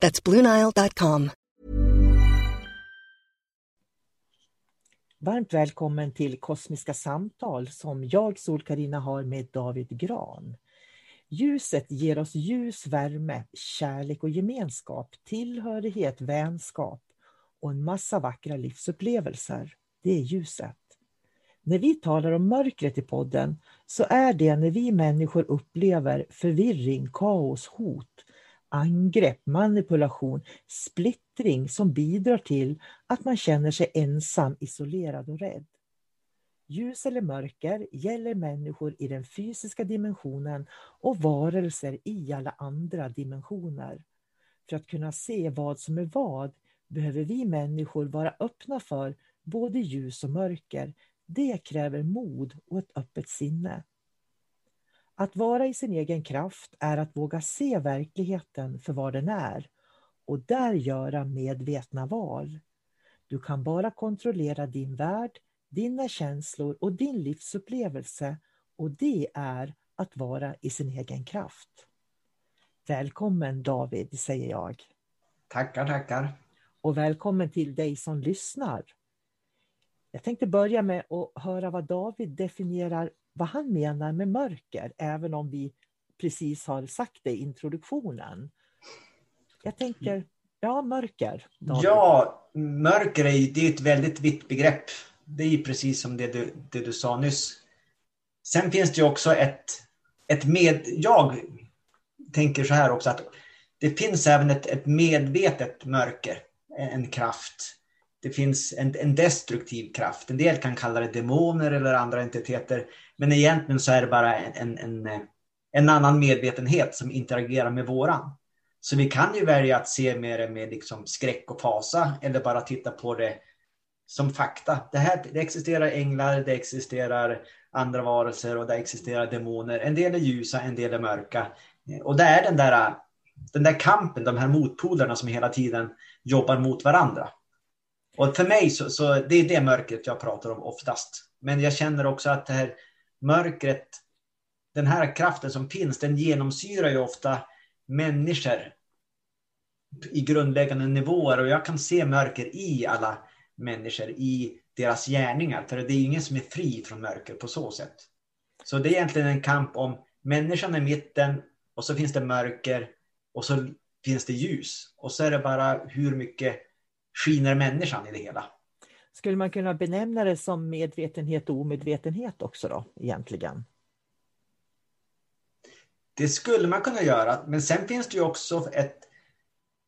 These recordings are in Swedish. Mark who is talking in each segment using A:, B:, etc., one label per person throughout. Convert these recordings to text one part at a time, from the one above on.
A: That's BlueNile.com.
B: Varmt välkommen till Kosmiska samtal som jag, sol karina har med David Gran. Ljuset ger oss ljus, värme, kärlek och gemenskap, tillhörighet, vänskap och en massa vackra livsupplevelser. Det är ljuset. När vi talar om mörkret i podden så är det när vi människor upplever förvirring, kaos, hot, angrepp, manipulation, splittring som bidrar till att man känner sig ensam, isolerad och rädd. Ljus eller mörker gäller människor i den fysiska dimensionen och varelser i alla andra dimensioner. För att kunna se vad som är vad behöver vi människor vara öppna för både ljus och mörker. Det kräver mod och ett öppet sinne. Att vara i sin egen kraft är att våga se verkligheten för vad den är och där göra medvetna val. Du kan bara kontrollera din värld, dina känslor och din livsupplevelse och det är att vara i sin egen kraft. Välkommen David, säger jag.
C: Tackar, tackar
B: och välkommen till dig som lyssnar. Jag tänkte börja med att höra vad David definierar vad han menar med mörker, även om vi precis har sagt det i introduktionen. Jag tänker, ja, mörker.
C: David. Ja, mörker är, det är ett väldigt vitt begrepp. Det är precis som det du, det du sa nyss. Sen finns det också ett, ett med... Jag tänker så här också att det finns även ett, ett medvetet mörker en kraft. Det finns en, en destruktiv kraft. En del kan kalla det demoner eller andra entiteter. Men egentligen så är det bara en, en, eh, en annan medvetenhet som interagerar med våran. Så vi kan ju välja att se med det med liksom skräck och fasa eller bara titta på det som fakta. Det, här, det existerar änglar, det existerar andra varelser och det existerar demoner. En del är ljusa, en del är mörka. Och det är den där, den där kampen, de här motpolerna som hela tiden jobbar mot varandra. Och för mig så, så det är det mörkret jag pratar om oftast. Men jag känner också att det här mörkret, den här kraften som finns, den genomsyrar ju ofta människor i grundläggande nivåer och jag kan se mörker i alla människor, i deras gärningar. För det är ingen som är fri från mörker på så sätt. Så det är egentligen en kamp om människan i mitten och så finns det mörker och så finns det ljus. Och så är det bara hur mycket skiner människan i det hela.
B: Skulle man kunna benämna det som medvetenhet och omedvetenhet också då egentligen?
C: Det skulle man kunna göra, men sen finns det ju också ett,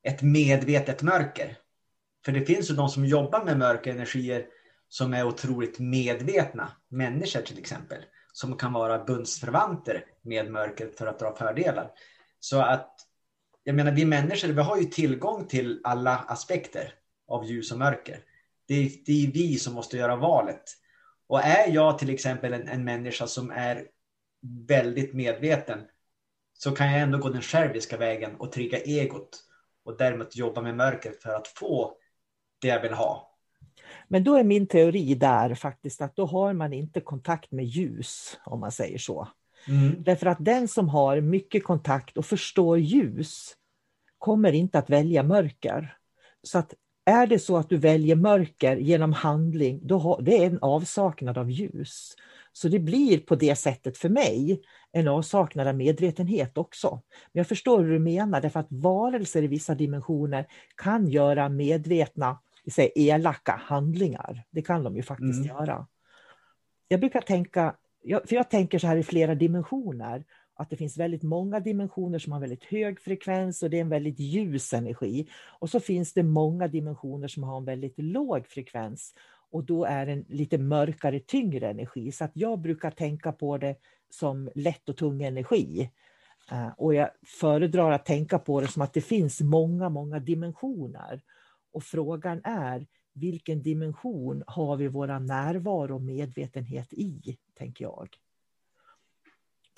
C: ett medvetet mörker. För det finns ju de som jobbar med mörka energier som är otroligt medvetna, människor till exempel, som kan vara bundsförvanter med mörkret för att dra fördelar. Så att jag menar, vi människor vi har ju tillgång till alla aspekter av ljus och mörker. Det är, det är vi som måste göra valet. Och är jag till exempel en, en människa som är väldigt medveten så kan jag ändå gå den själviska vägen och trigga egot och därmed jobba med mörkret för att få det jag vill ha.
B: Men då är min teori där faktiskt att då har man inte kontakt med ljus, om man säger så. Mm. Därför att den som har mycket kontakt och förstår ljus kommer inte att välja mörker. Så att är det så att du väljer mörker genom handling, då har, det är en avsaknad av ljus. Så det blir på det sättet för mig en avsaknad av medvetenhet också. Men jag förstår hur du menar, därför att varelser i vissa dimensioner kan göra medvetna, säga, elaka handlingar. Det kan de ju faktiskt mm. göra. Jag brukar tänka, för jag tänker så här i flera dimensioner, att det finns väldigt många dimensioner som har väldigt hög frekvens och det är en väldigt ljus energi. Och så finns det många dimensioner som har en väldigt låg frekvens och då är det en lite mörkare, tyngre energi. Så att jag brukar tänka på det som lätt och tung energi. Eh, och jag föredrar att tänka på det som att det finns många, många dimensioner. Och frågan är, vilken dimension har vi våra närvaro och medvetenhet i, tänker jag.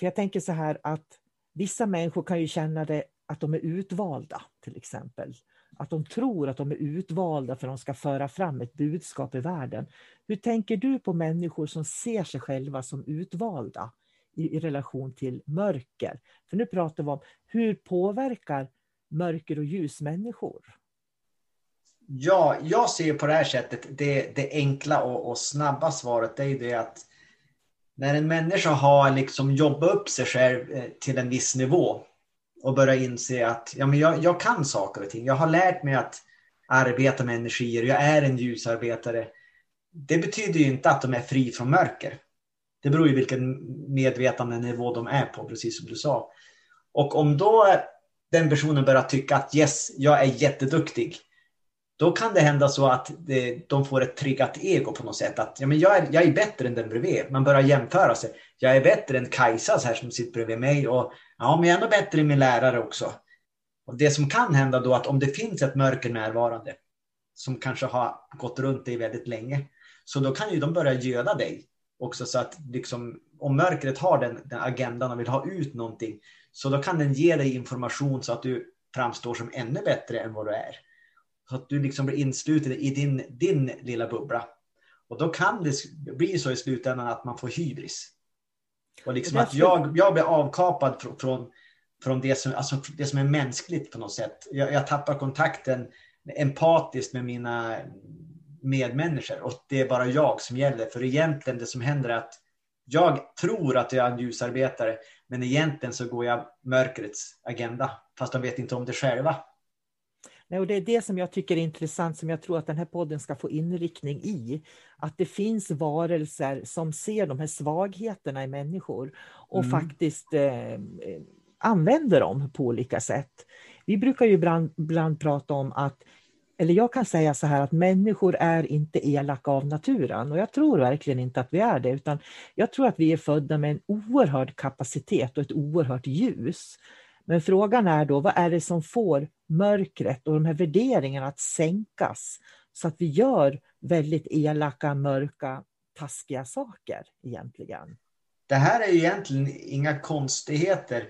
B: För jag tänker så här att vissa människor kan ju känna det att de är utvalda, till exempel. Att de tror att de är utvalda för att de ska föra fram ett budskap i världen. Hur tänker du på människor som ser sig själva som utvalda i, i relation till mörker? För nu pratar vi om hur påverkar mörker och ljus människor?
C: Ja, jag ser på det här sättet, det, det enkla och, och snabba svaret är ju det att när en människa har liksom jobbat upp sig själv eh, till en viss nivå och börjar inse att ja, men jag, jag kan saker och ting. Jag har lärt mig att arbeta med energier. Jag är en ljusarbetare. Det betyder ju inte att de är fri från mörker. Det beror ju vilken medvetandenivå de är på, precis som du sa. Och om då den personen börjar tycka att yes, jag är jätteduktig då kan det hända så att det, de får ett triggat ego på något sätt. Att ja, men jag, är, jag är bättre än den bredvid. Man börjar jämföra sig. Jag är bättre än Kajsa här som sitter bredvid mig. Och, ja, men jag är ändå bättre än min lärare också. Och Det som kan hända då att om det finns ett mörker närvarande som kanske har gått runt dig väldigt länge. Så då kan ju de börja göda dig också så att liksom, om mörkret har den, den agendan och vill ha ut någonting så då kan den ge dig information så att du framstår som ännu bättre än vad du är. Så att du liksom blir insluten i din, din lilla bubbla. Och då kan det bli så i slutändan att man får hybris. Och liksom att jag, jag blir avkapad från, från, från det, som, alltså det som är mänskligt på något sätt. Jag, jag tappar kontakten empatiskt med mina medmänniskor och det är bara jag som gäller. För egentligen det som händer är att jag tror att jag är en ljusarbetare men egentligen så går jag mörkrets agenda fast de vet inte om det själva.
B: Nej, och det är det som jag tycker är intressant, som jag tror att den här podden ska få inriktning i. Att det finns varelser som ser de här svagheterna i människor och mm. faktiskt eh, använder dem på olika sätt. Vi brukar ju ibland, ibland prata om att eller jag kan säga så här att människor är inte elaka av naturen och jag tror verkligen inte att vi är det utan jag tror att vi är födda med en oerhörd kapacitet och ett oerhört ljus. Men frågan är då, vad är det som får mörkret och de här värderingarna att sänkas så att vi gör väldigt elaka, mörka, taskiga saker egentligen?
C: Det här är ju egentligen inga konstigheter.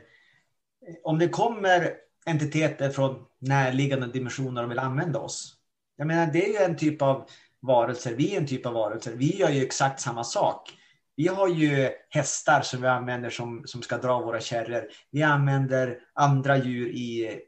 C: Om det kommer entiteter från närliggande dimensioner och vill använda oss. Jag menar, det är ju en typ av varelser. Vi är en typ av varelser. Vi gör ju exakt samma sak. Vi har ju hästar som vi använder som, som ska dra våra kärror. Vi använder andra djur i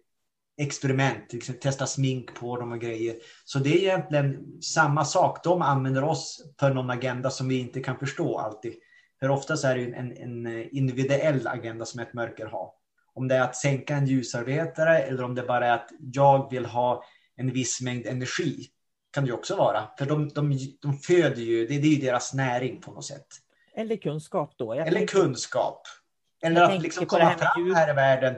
C: experiment, liksom testa smink på dem och grejer. Så det är egentligen samma sak. De använder oss för någon agenda som vi inte kan förstå alltid. För oftast är det en, en individuell agenda som ett mörker har. Om det är att sänka en ljusarbetare eller om det bara är att jag vill ha en viss mängd energi. Kan det också vara. För de, de, de föder ju, det, det är ju deras näring på något sätt.
B: Eller kunskap då.
C: Eller kunskap. Eller att liksom komma fram här i världen.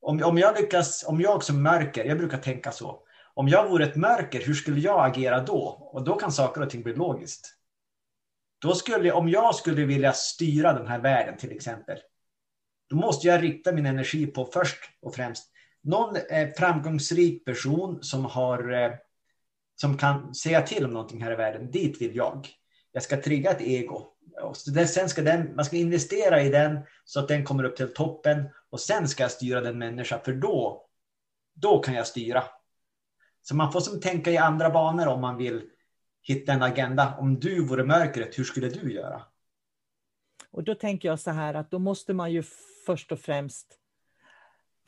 C: Om, om jag lyckas, om jag som mörker, jag brukar tänka så. Om jag vore ett mörker, hur skulle jag agera då? Och då kan saker och ting bli logiskt. Då skulle, om jag skulle vilja styra den här världen till exempel, då måste jag rikta min energi på först och främst någon eh, framgångsrik person som har eh, som kan säga till om någonting här i världen. Dit vill jag. Jag ska trigga ett ego. Sen ska den, man ska investera i den så att den kommer upp till toppen och sen ska jag styra den människa för då, då kan jag styra. Så man får som tänka i andra banor om man vill hitta en agenda. Om du vore mörkret, hur skulle du göra?
B: Och då tänker jag så här att då måste man ju först och främst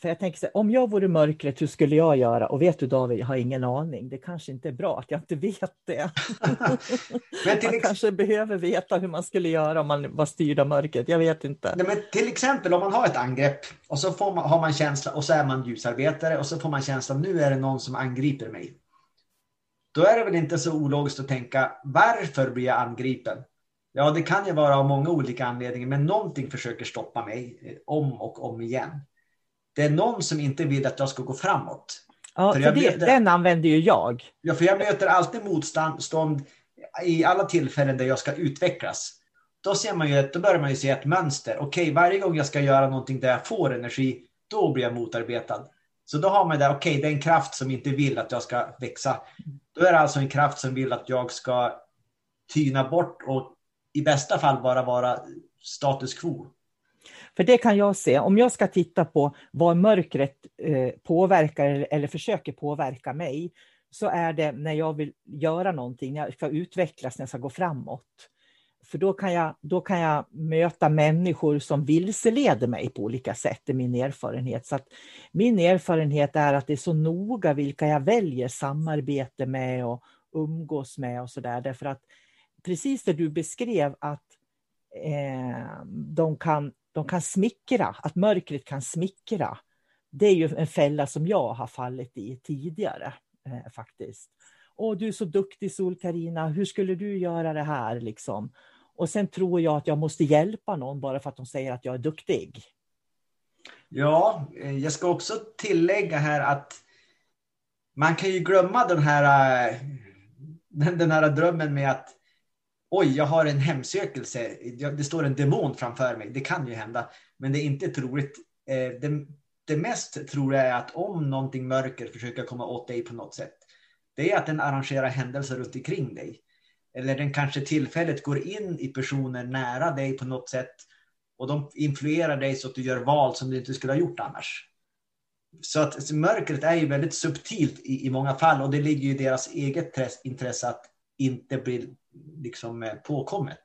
B: för jag tänker så här, om jag vore mörkret, hur skulle jag göra? Och vet du David, jag har ingen aning. Det kanske inte är bra att jag inte vet det. men till man kanske behöver veta hur man skulle göra om man var styrd av mörkret. Jag vet inte.
C: Nej, men till exempel om man har ett angrepp och så får man, har man känsla och så är man ljusarbetare och så får man känslan nu är det någon som angriper mig. Då är det väl inte så ologiskt att tänka varför blir jag angripen? Ja, det kan ju vara av många olika anledningar, men någonting försöker stoppa mig eh, om och om igen det är någon som inte vill att jag ska gå framåt.
B: Ja, för, för det, möter, den använder ju jag.
C: Ja, för jag möter alltid motstånd i alla tillfällen där jag ska utvecklas. Då, ser man ju, då börjar man ju se ett mönster. Okej, okay, varje gång jag ska göra någonting där jag får energi, då blir jag motarbetad. Så då har man det, okej, okay, det är en kraft som inte vill att jag ska växa. Då är det alltså en kraft som vill att jag ska tyna bort och i bästa fall bara vara status quo.
B: För det kan jag se, om jag ska titta på vad mörkret eh, påverkar eller, försöker påverka mig, så är det när jag vill göra någonting, när jag ska utvecklas, när jag ska gå framåt. För då kan, jag, då kan jag möta människor som vilseleder mig på olika sätt, är min erfarenhet. Så min erfarenhet är att det är så noga vilka jag väljer samarbete med och umgås med och sådär. Därför att precis det du beskrev, att eh, de kan de kan smickra, att mörkret kan smickra. Det är ju en fälla som jag har fallit i tidigare eh, faktiskt. Åh, du är så duktig sol karina hur skulle du göra det här liksom? Och sen tror jag att jag måste hjälpa någon bara för att de säger att jag är duktig.
C: Ja, eh, jag ska också tillägga här att man kan ju glömma den här, eh, den här drömmen med att oj, jag har en hemsökelse, det står en demon framför mig. Det kan ju hända, men det är inte troligt. Eh, det, det mest troliga är att om någonting mörker försöker komma åt dig på något sätt, det är att den arrangerar händelser runt omkring dig. Eller den kanske tillfälligt går in i personer nära dig på något sätt och de influerar dig så att du gör val som du inte skulle ha gjort annars. Så att mörkret är ju väldigt subtilt i, i många fall och det ligger ju i deras eget intresse att inte bli liksom eh, påkommet.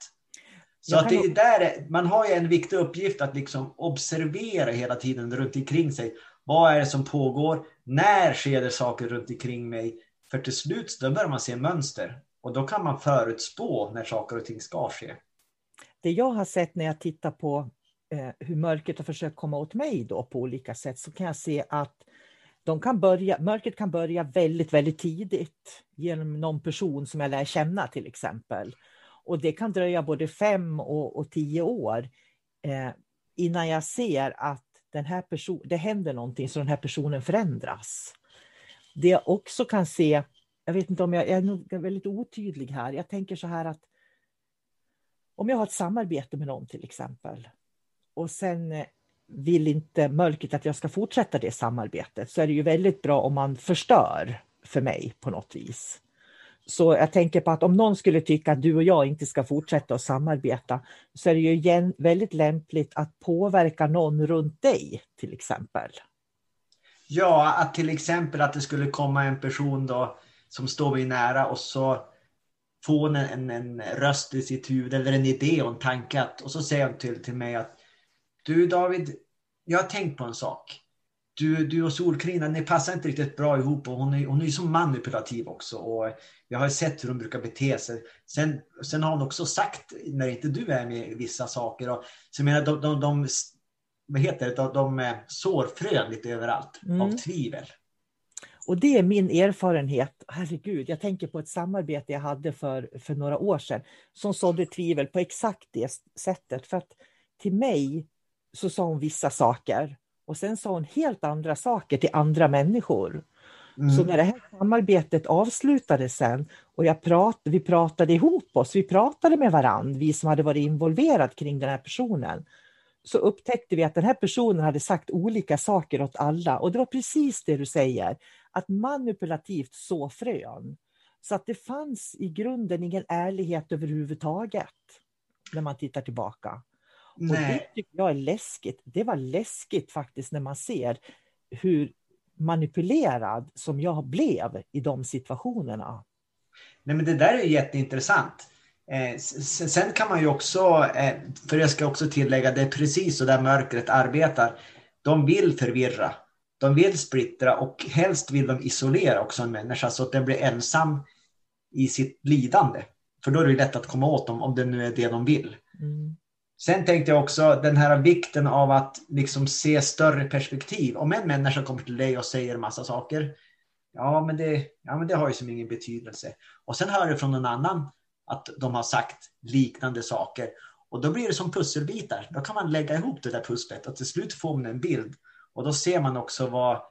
C: Så att det där, man har ju en viktig uppgift att liksom observera hela tiden runt omkring sig. Vad är det som pågår? När sker det saker runt omkring mig? För till slut då börjar man se mönster och då kan man förutspå när saker och ting ska ske.
B: Det jag har sett när jag tittar på eh, hur mörkret har försökt komma åt mig då på olika sätt så kan jag se att de kan börja, mörkret kan börja väldigt, väldigt tidigt genom någon person som jag lär känna till exempel. Och det kan dröja både fem och, och tio år eh, innan jag ser att den här person, det händer någonting så den här personen förändras. Det jag också kan se, jag vet inte om jag, jag är nog väldigt otydlig här, jag tänker så här att om jag har ett samarbete med någon till exempel och sen eh, vill inte mörkret att jag ska fortsätta det samarbetet så är det ju väldigt bra om man förstör för mig på något vis. Så jag tänker på att om någon skulle tycka att du och jag inte ska fortsätta att samarbeta så är det ju väldigt lämpligt att påverka någon runt dig till exempel.
C: Ja, att till exempel att det skulle komma en person då som står mig nära och så får en, en, en röst i sitt huvud eller en idé och en tanke att, och så säger hon till, till mig att du David, jag har tänkt på en sak. Du, du och Solkrina, ni passar inte riktigt bra ihop och hon är, hon är så manipulativ också. Och jag har sett hur hon brukar bete sig. Sen, sen har hon också sagt, när inte du är med i vissa saker, och, så jag menar, de, de, de, vad heter det, de, de sår frön lite överallt mm. av tvivel.
B: Och det är min erfarenhet. Herregud, jag tänker på ett samarbete jag hade för, för några år sedan som sådde tvivel på exakt det sättet. För att till mig så sa hon vissa saker och sen sa hon helt andra saker till andra människor. Mm. Så när det här samarbetet avslutades sen och jag prat, vi pratade ihop oss, vi pratade med varandra, vi som hade varit involverade kring den här personen, så upptäckte vi att den här personen hade sagt olika saker åt alla och det var precis det du säger, att manipulativt så frön. Så att det fanns i grunden ingen ärlighet överhuvudtaget när man tittar tillbaka. Nej. Och det tycker jag är läskigt. Det var läskigt faktiskt när man ser hur manipulerad som jag blev i de situationerna.
C: Nej, men det där är jätteintressant. Eh, sen kan man ju också, eh, för jag ska också tillägga, det är precis så där mörkret arbetar. De vill förvirra. de vill splittra och helst vill de isolera också en människa så att den blir ensam i sitt lidande. För då är det lätt att komma åt dem om det nu är det de vill. Mm. Sen tänkte jag också den här vikten av att liksom se större perspektiv. Om en människa kommer till dig och säger massa saker, ja men det, ja, men det har ju som ingen betydelse. Och sen hör du från någon annan att de har sagt liknande saker. Och då blir det som pusselbitar. Då kan man lägga ihop det där pusslet och till slut får man en bild. Och då ser man också vad,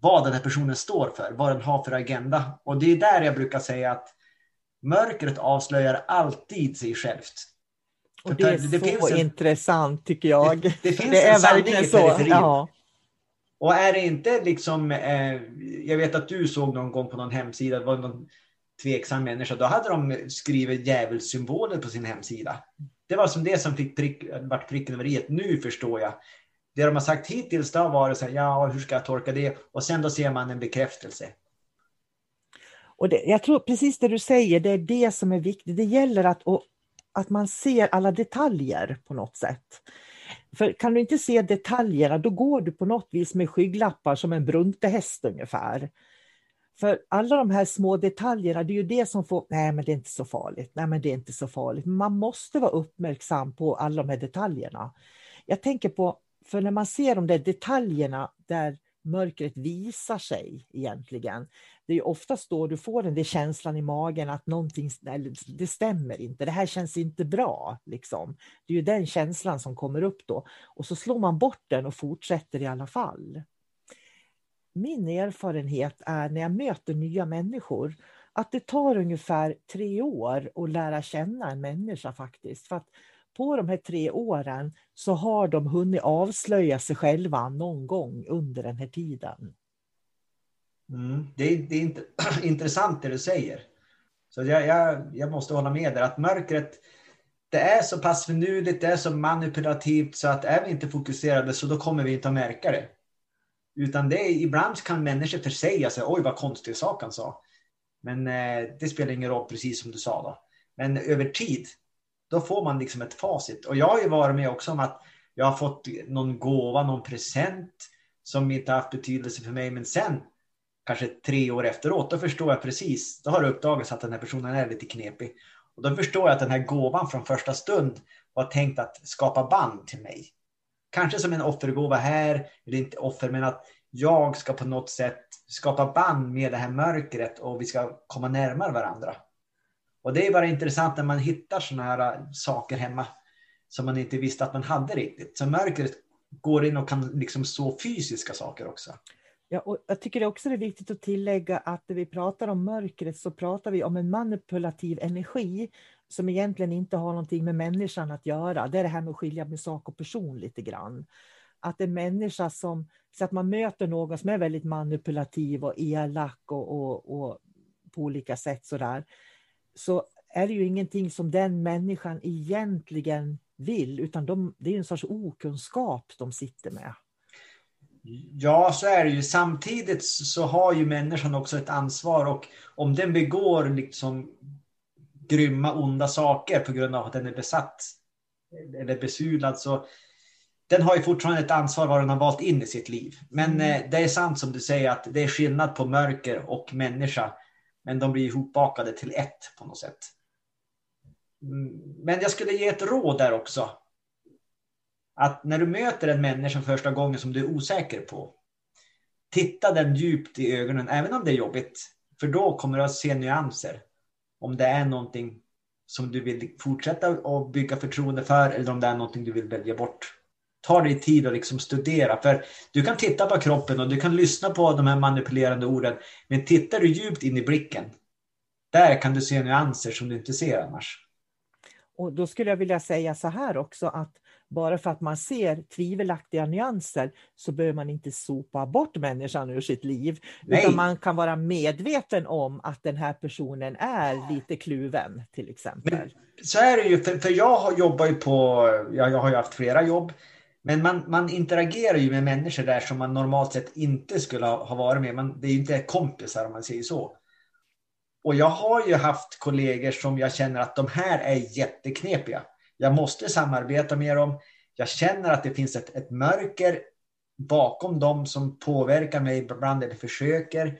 C: vad den här personen står för, vad den har för agenda. Och det är där jag brukar säga att mörkret avslöjar alltid sig självt.
B: Och det är det, det så en, intressant tycker jag.
C: Det, det finns det en sanning i periferin. Ja. Och är det inte liksom, eh, jag vet att du såg någon gång på någon hemsida, det var någon tveksam människa, då hade de skrivit djävulssymboler på sin hemsida. Det var som det som fick prick, vart pricken över i. Nu förstår jag. Det de har sagt hittills har varit så här, ja, hur ska jag tolka det? Och sen då ser man en bekräftelse.
B: Och det, jag tror precis det du säger, det är det som är viktigt. Det gäller att, och, att man ser alla detaljer på något sätt. För kan du inte se detaljerna, då går du på något vis med skygglappar som en bruntehäst ungefär. För alla de här små detaljerna, det är ju det som får, nej men det är inte så farligt, nej men det är inte så farligt. Man måste vara uppmärksam på alla de här detaljerna. Jag tänker på, för när man ser de där detaljerna där mörkret visar sig egentligen, det är oftast då du får den där känslan i magen att någonting, det stämmer inte, det här känns inte bra. Liksom. Det är ju den känslan som kommer upp då. Och så slår man bort den och fortsätter i alla fall. Min erfarenhet är när jag möter nya människor att det tar ungefär tre år att lära känna en människa faktiskt. För att på de här tre åren så har de hunnit avslöja sig själva någon gång under den här tiden.
C: Mm. Det, är, det är intressant det du säger. Så jag, jag, jag måste hålla med där att mörkret det är så pass finurligt, det är så manipulativt så att är vi inte fokuserade så då kommer vi inte att märka det. Utan det är, ibland kan människor försäga sig, oj vad konstig sak han sa. Men eh, det spelar ingen roll, precis som du sa då. Men över tid, då får man liksom ett facit. Och jag har ju varit med också om att jag har fått någon gåva, någon present som inte haft betydelse för mig. Men sen kanske tre år efteråt, då förstår jag precis. Då har det uppdagats att den här personen är lite knepig. Och då förstår jag att den här gåvan från första stund var tänkt att skapa band till mig. Kanske som en offergåva här, eller inte offer, men att jag ska på något sätt skapa band med det här mörkret och vi ska komma närmare varandra. Och det är bara intressant när man hittar sådana här äh, saker hemma som man inte visste att man hade riktigt. Så mörkret går in och kan liksom så fysiska saker också.
B: Ja, och jag tycker också det är viktigt att tillägga att när vi pratar om mörkret så pratar vi om en manipulativ energi som egentligen inte har någonting med människan att göra. Det är det här med att skilja med sak och person lite grann. Att en människa som, så att man möter någon som är väldigt manipulativ och elak och, och, och på olika sätt sådär, så är det ju ingenting som den människan egentligen vill, utan de, det är en sorts okunskap de sitter med.
C: Ja, så är det ju. Samtidigt så har ju människan också ett ansvar och om den begår liksom grymma, onda saker på grund av att den är besatt eller besudlad så den har ju fortfarande ett ansvar vad den har valt in i sitt liv. Men mm. eh, det är sant som du säger att det är skillnad på mörker och människa. Men de blir ihopbakade till ett på något sätt. Mm, men jag skulle ge ett råd där också att när du möter en människa första gången som du är osäker på, titta den djupt i ögonen, även om det är jobbigt. För då kommer du att se nyanser. Om det är någonting som du vill fortsätta att bygga förtroende för eller om det är någonting du vill välja bort. Ta dig tid att liksom studera. För du kan titta på kroppen och du kan lyssna på de här manipulerande orden. Men tittar du djupt in i blicken, där kan du se nyanser som du inte ser annars.
B: Och då skulle jag vilja säga så här också att bara för att man ser tvivelaktiga nyanser så behöver man inte sopa bort människan ur sitt liv. Nej. Utan man kan vara medveten om att den här personen är lite kluven till exempel. Men,
C: så är det ju, för, för jag jobbar ju på, jag, jag har ju haft flera jobb. Men man, man interagerar ju med människor där som man normalt sett inte skulle ha, ha varit med. Man, det är ju inte kompisar om man säger så. Och jag har ju haft kollegor som jag känner att de här är jätteknepiga. Jag måste samarbeta med dem. Jag känner att det finns ett, ett mörker bakom dem som påverkar mig ibland eller försöker.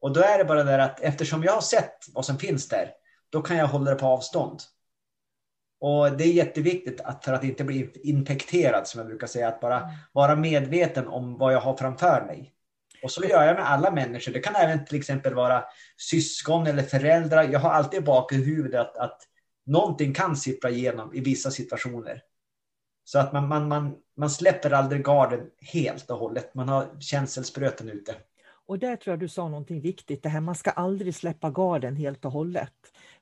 C: Och då är det bara det att eftersom jag har sett vad som finns där, då kan jag hålla det på avstånd. Och det är jätteviktigt att för att inte bli infekterad, som jag brukar säga, att bara vara medveten om vad jag har framför mig. Och så gör jag med alla människor. Det kan även till exempel vara syskon eller föräldrar. Jag har alltid bak i huvudet att, att någonting kan sippra igenom i vissa situationer. Så att man, man, man, man släpper aldrig garden helt och hållet. Man har känselspröten ute.
B: Och där tror jag du sa någonting viktigt, det här man ska aldrig släppa garden helt och hållet.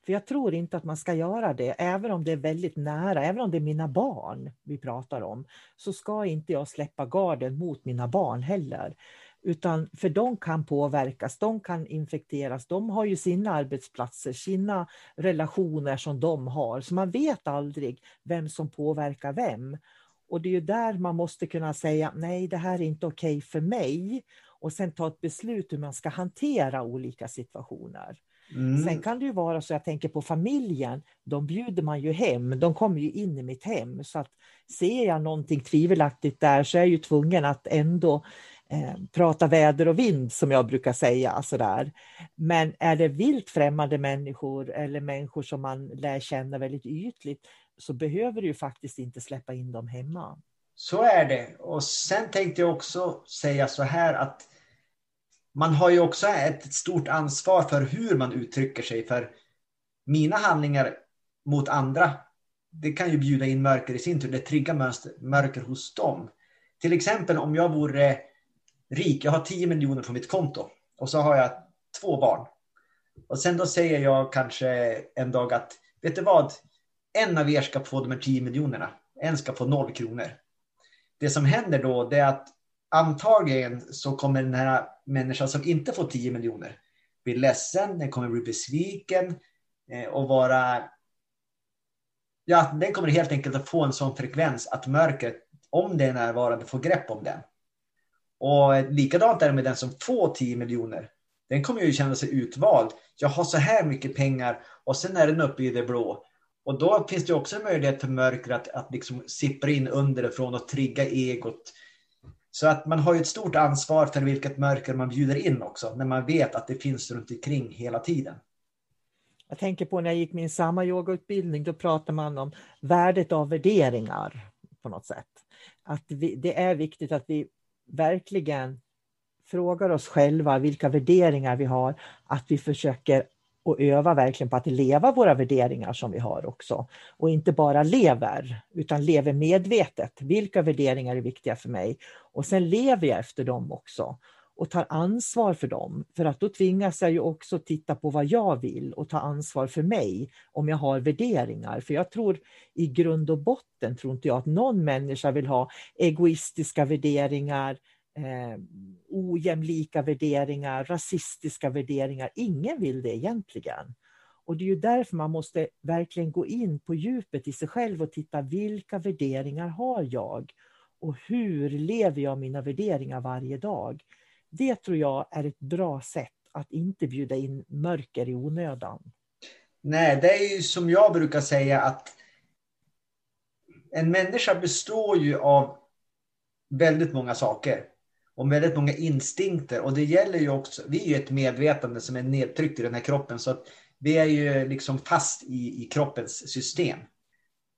B: För jag tror inte att man ska göra det, även om det är väldigt nära, även om det är mina barn vi pratar om, så ska inte jag släppa garden mot mina barn heller. Utan för de kan påverkas, de kan infekteras, de har ju sina arbetsplatser, sina relationer som de har, så man vet aldrig vem som påverkar vem. Och det är ju där man måste kunna säga, nej det här är inte okej okay för mig. Och sen ta ett beslut hur man ska hantera olika situationer. Mm. Sen kan det ju vara så, jag tänker på familjen, de bjuder man ju hem, de kommer ju in i mitt hem. Så att ser jag någonting tvivelaktigt där så är jag ju tvungen att ändå eh, prata väder och vind som jag brukar säga. Sådär. Men är det vilt främmande människor eller människor som man lär känna väldigt ytligt så behöver du ju faktiskt inte släppa in dem hemma.
C: Så är det. Och sen tänkte jag också säga så här att man har ju också ett stort ansvar för hur man uttrycker sig. För mina handlingar mot andra, det kan ju bjuda in mörker i sin tur. Det triggar mörker hos dem. Till exempel om jag vore rik, jag har 10 miljoner på mitt konto och så har jag två barn. Och sen då säger jag kanske en dag att, vet du vad? En av er ska få de här 10 miljonerna. En ska få noll kronor. Det som händer då det är att antagligen så kommer den här människan som inte får 10 miljoner bli ledsen, den kommer bli besviken eh, och vara... Ja, den kommer helt enkelt att få en sån frekvens att mörkret, om det är närvarande, får grepp om den. Och likadant är det med den som får 10 miljoner. Den kommer ju känna sig utvald. Jag har så här mycket pengar och sen är den uppe i det blå. Och då finns det också en möjlighet för mörkret att, att liksom sippra in underifrån och trigga egot så att man har ju ett stort ansvar för vilket mörker man bjuder in också, när man vet att det finns runt omkring hela tiden.
B: Jag tänker på när jag gick min samma yogautbildning, då pratade man om värdet av värderingar på något sätt. Att vi, det är viktigt att vi verkligen frågar oss själva vilka värderingar vi har, att vi försöker och öva verkligen på att leva våra värderingar som vi har också. Och inte bara lever, utan lever medvetet. Vilka värderingar är viktiga för mig? Och sen lever jag efter dem också och tar ansvar för dem. För att då tvingas jag ju också titta på vad jag vill och ta ansvar för mig om jag har värderingar. För jag tror i grund och botten tror inte jag att någon människa vill ha egoistiska värderingar, eh, ojämlika värderingar, rasistiska värderingar. Ingen vill det egentligen. Och det är ju därför man måste verkligen gå in på djupet i sig själv och titta vilka värderingar har jag? Och hur lever jag mina värderingar varje dag? Det tror jag är ett bra sätt att inte bjuda in mörker i onödan.
C: Nej, det är ju som jag brukar säga att en människa består ju av väldigt många saker och väldigt många instinkter. Och det gäller ju också, vi är ju ett medvetande som är nedtryckt i den här kroppen. Så att vi är ju liksom fast i, i kroppens system.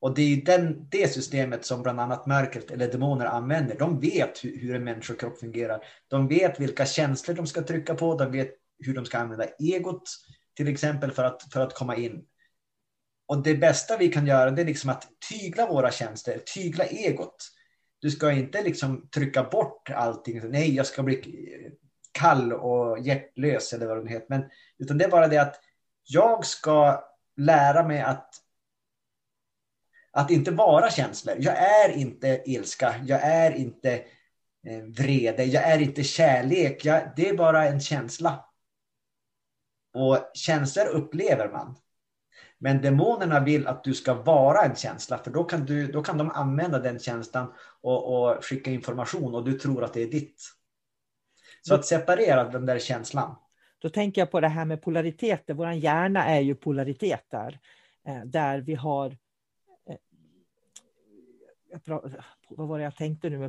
C: Och det är ju den, det systemet som bland annat mörkret eller demoner använder. De vet hur, hur en människokropp fungerar. De vet vilka känslor de ska trycka på. De vet hur de ska använda egot till exempel för att, för att komma in. Och det bästa vi kan göra det är liksom att tygla våra känslor, tygla egot. Du ska inte liksom trycka bort allting. Nej, jag ska bli kall och hjärtlös eller vad det heter. Men, utan det är bara det att jag ska lära mig att att inte vara känslor. Jag är inte ilska, jag är inte eh, vrede, jag är inte kärlek. Jag, det är bara en känsla. Och känslor upplever man. Men demonerna vill att du ska vara en känsla för då kan, du, då kan de använda den känslan och, och skicka information och du tror att det är ditt. Så att separera den där känslan.
B: Då tänker jag på det här med polariteter. Vår hjärna är ju polariteter. Eh, där vi har... Eh, vad var det jag tänkte nu?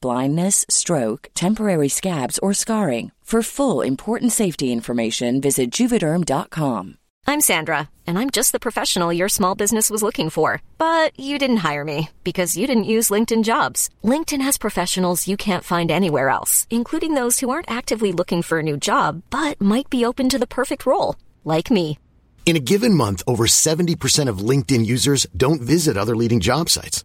D: blindness, stroke, temporary scabs, or scarring. For full important safety information, visit juvederm.com.
E: I'm Sandra, and I'm just the professional your small business was looking for. But you didn't hire me because you didn't use LinkedIn jobs. LinkedIn has professionals you can't find anywhere else, including those who aren't actively looking for a new job but might be open to the perfect role, like me.
F: In a given month, over 70% of LinkedIn users don't visit other leading job sites.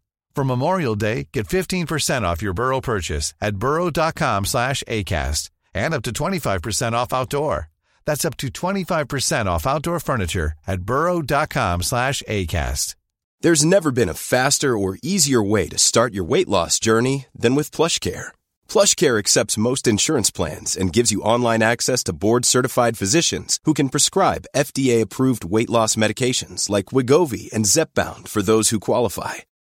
G: For Memorial Day, get 15% off your Burrow purchase at burrow.com slash ACAST and up to 25% off outdoor. That's up to 25% off outdoor furniture at burrow.com slash ACAST.
H: There's never been a faster or easier way to start your weight loss journey than with PlushCare. PlushCare accepts most insurance plans and gives you online access to board-certified physicians who can prescribe FDA-approved weight loss medications like Wigovi and Zepbound for those who qualify.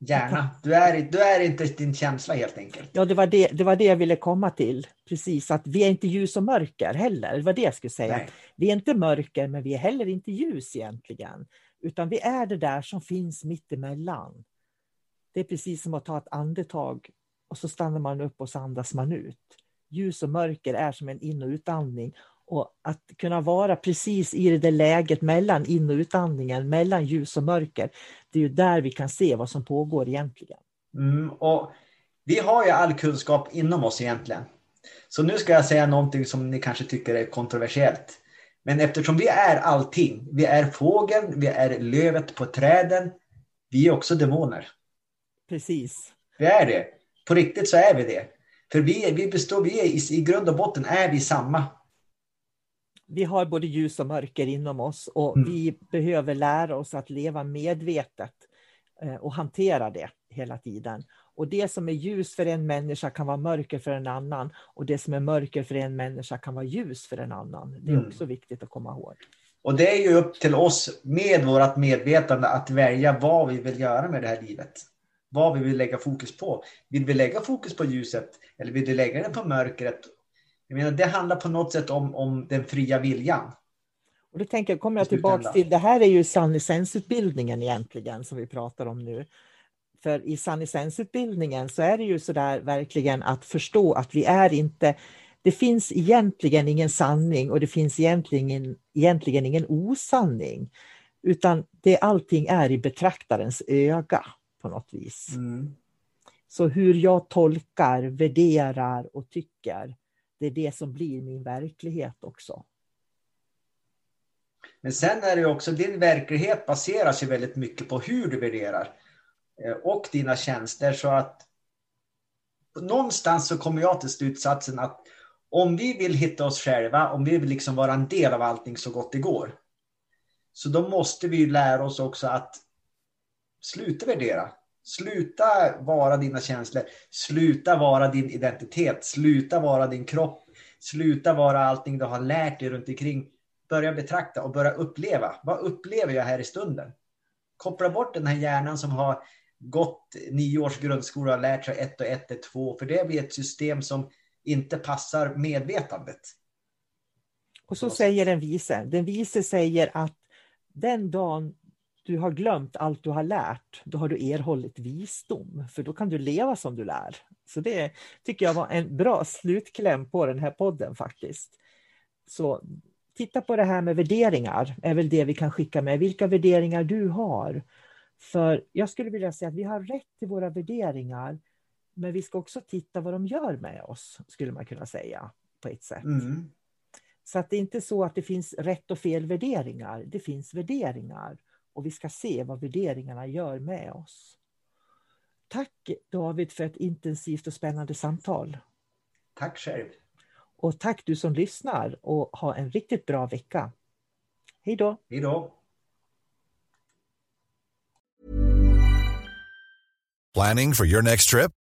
C: Gärna. Du är, du är inte din känsla helt enkelt.
B: Ja, det var det, det var det jag ville komma till. Precis, att vi är inte ljus och mörker heller. Det var det jag skulle säga.
C: Nej.
B: Vi är inte mörker, men vi är heller inte ljus egentligen. Utan vi är det där som finns mitt emellan. Det är precis som att ta ett andetag och så stannar man upp och så andas man ut. Ljus och mörker är som en in och utandning. Och att kunna vara precis i det där läget mellan in och utandningen, mellan ljus och mörker, det är ju där vi kan se vad som pågår egentligen.
C: Mm, och vi har ju all kunskap inom oss egentligen. Så nu ska jag säga någonting som ni kanske tycker är kontroversiellt. Men eftersom vi är allting, vi är fågeln, vi är lövet på träden, vi är också demoner.
B: Precis.
C: Vi är det. På riktigt så är vi det. För vi, vi består, vi är, i, i grund och botten är vi samma.
B: Vi har både ljus och mörker inom oss och
C: Mm.
B: vi behöver lära oss att leva medvetet eh, och hantera det hela tiden. Och det som är ljus för en människa kan vara mörker för en annan och det som är mörker för en människa kan vara ljus för en annan. Det är
C: Mm.
B: också viktigt att komma ihåg.
C: Och det är ju upp till oss med vårt medvetande att välja vad vi vill göra med det här livet. Vad vi vill lägga fokus på. Vill vi lägga fokus på ljuset eller vill vi lägga det på mörkret? Jag menar, det handlar på något sätt om, om den fria viljan.
B: Och då tänker, jag- kommer jag tillbaka till, det här är ju sannisensutbildningen egentligen som vi pratar om nu. För i sannisensutbildningen så är det ju sådär verkligen att förstå att vi är inte, det finns egentligen ingen sanning och det finns egentligen, egentligen ingen osanning. Utan det allting är i betraktarens öga på något vis. Så hur jag tolkar, värderar och tycker, det är det som blir min verklighet också.
C: Men sen är det ju också, din verklighet baseras ju väldigt mycket på hur du värderar. Eh, och dina tjänster. Så att någonstans så kommer jag till slutsatsen att om vi vill hitta oss själva, om vi vill liksom vara en del av allting så gott det går. Så då måste vi ju lära oss också att sluta värdera. Sluta vara dina känslor. Sluta vara din identitet. Sluta vara din kropp. Sluta vara allting du har lärt dig runt omkring. Börja betrakta och börja uppleva. Vad upplever jag här i stunden? Koppla bort den här hjärnan som har gått nio års grundskola och lärt sig ett och ett är två. För det blir ett system som inte passar medvetandet.
B: Och så säger den vise. Den vise säger att den dagen du har glömt allt du har lärt, då har du erhållit visdom, för då kan du leva som du lär. Så det tycker jag var en bra slutkläm på den här podden faktiskt. Så titta på det här med värderingar, är väl det vi kan skicka med. Vilka värderingar du har. För jag skulle vilja säga att vi har rätt till våra värderingar, men vi ska också titta vad de gör med oss, skulle man kunna säga på ett sätt. Mm. Så att det är inte så att det finns rätt och fel värderingar. Det finns värderingar och vi ska se vad värderingarna gör med oss. Tack David för ett intensivt och spännande samtal.
C: Tack själv.
B: Och tack du som lyssnar och ha en riktigt bra vecka. Hej då.
C: Hej då.
G: Planning for your next trip?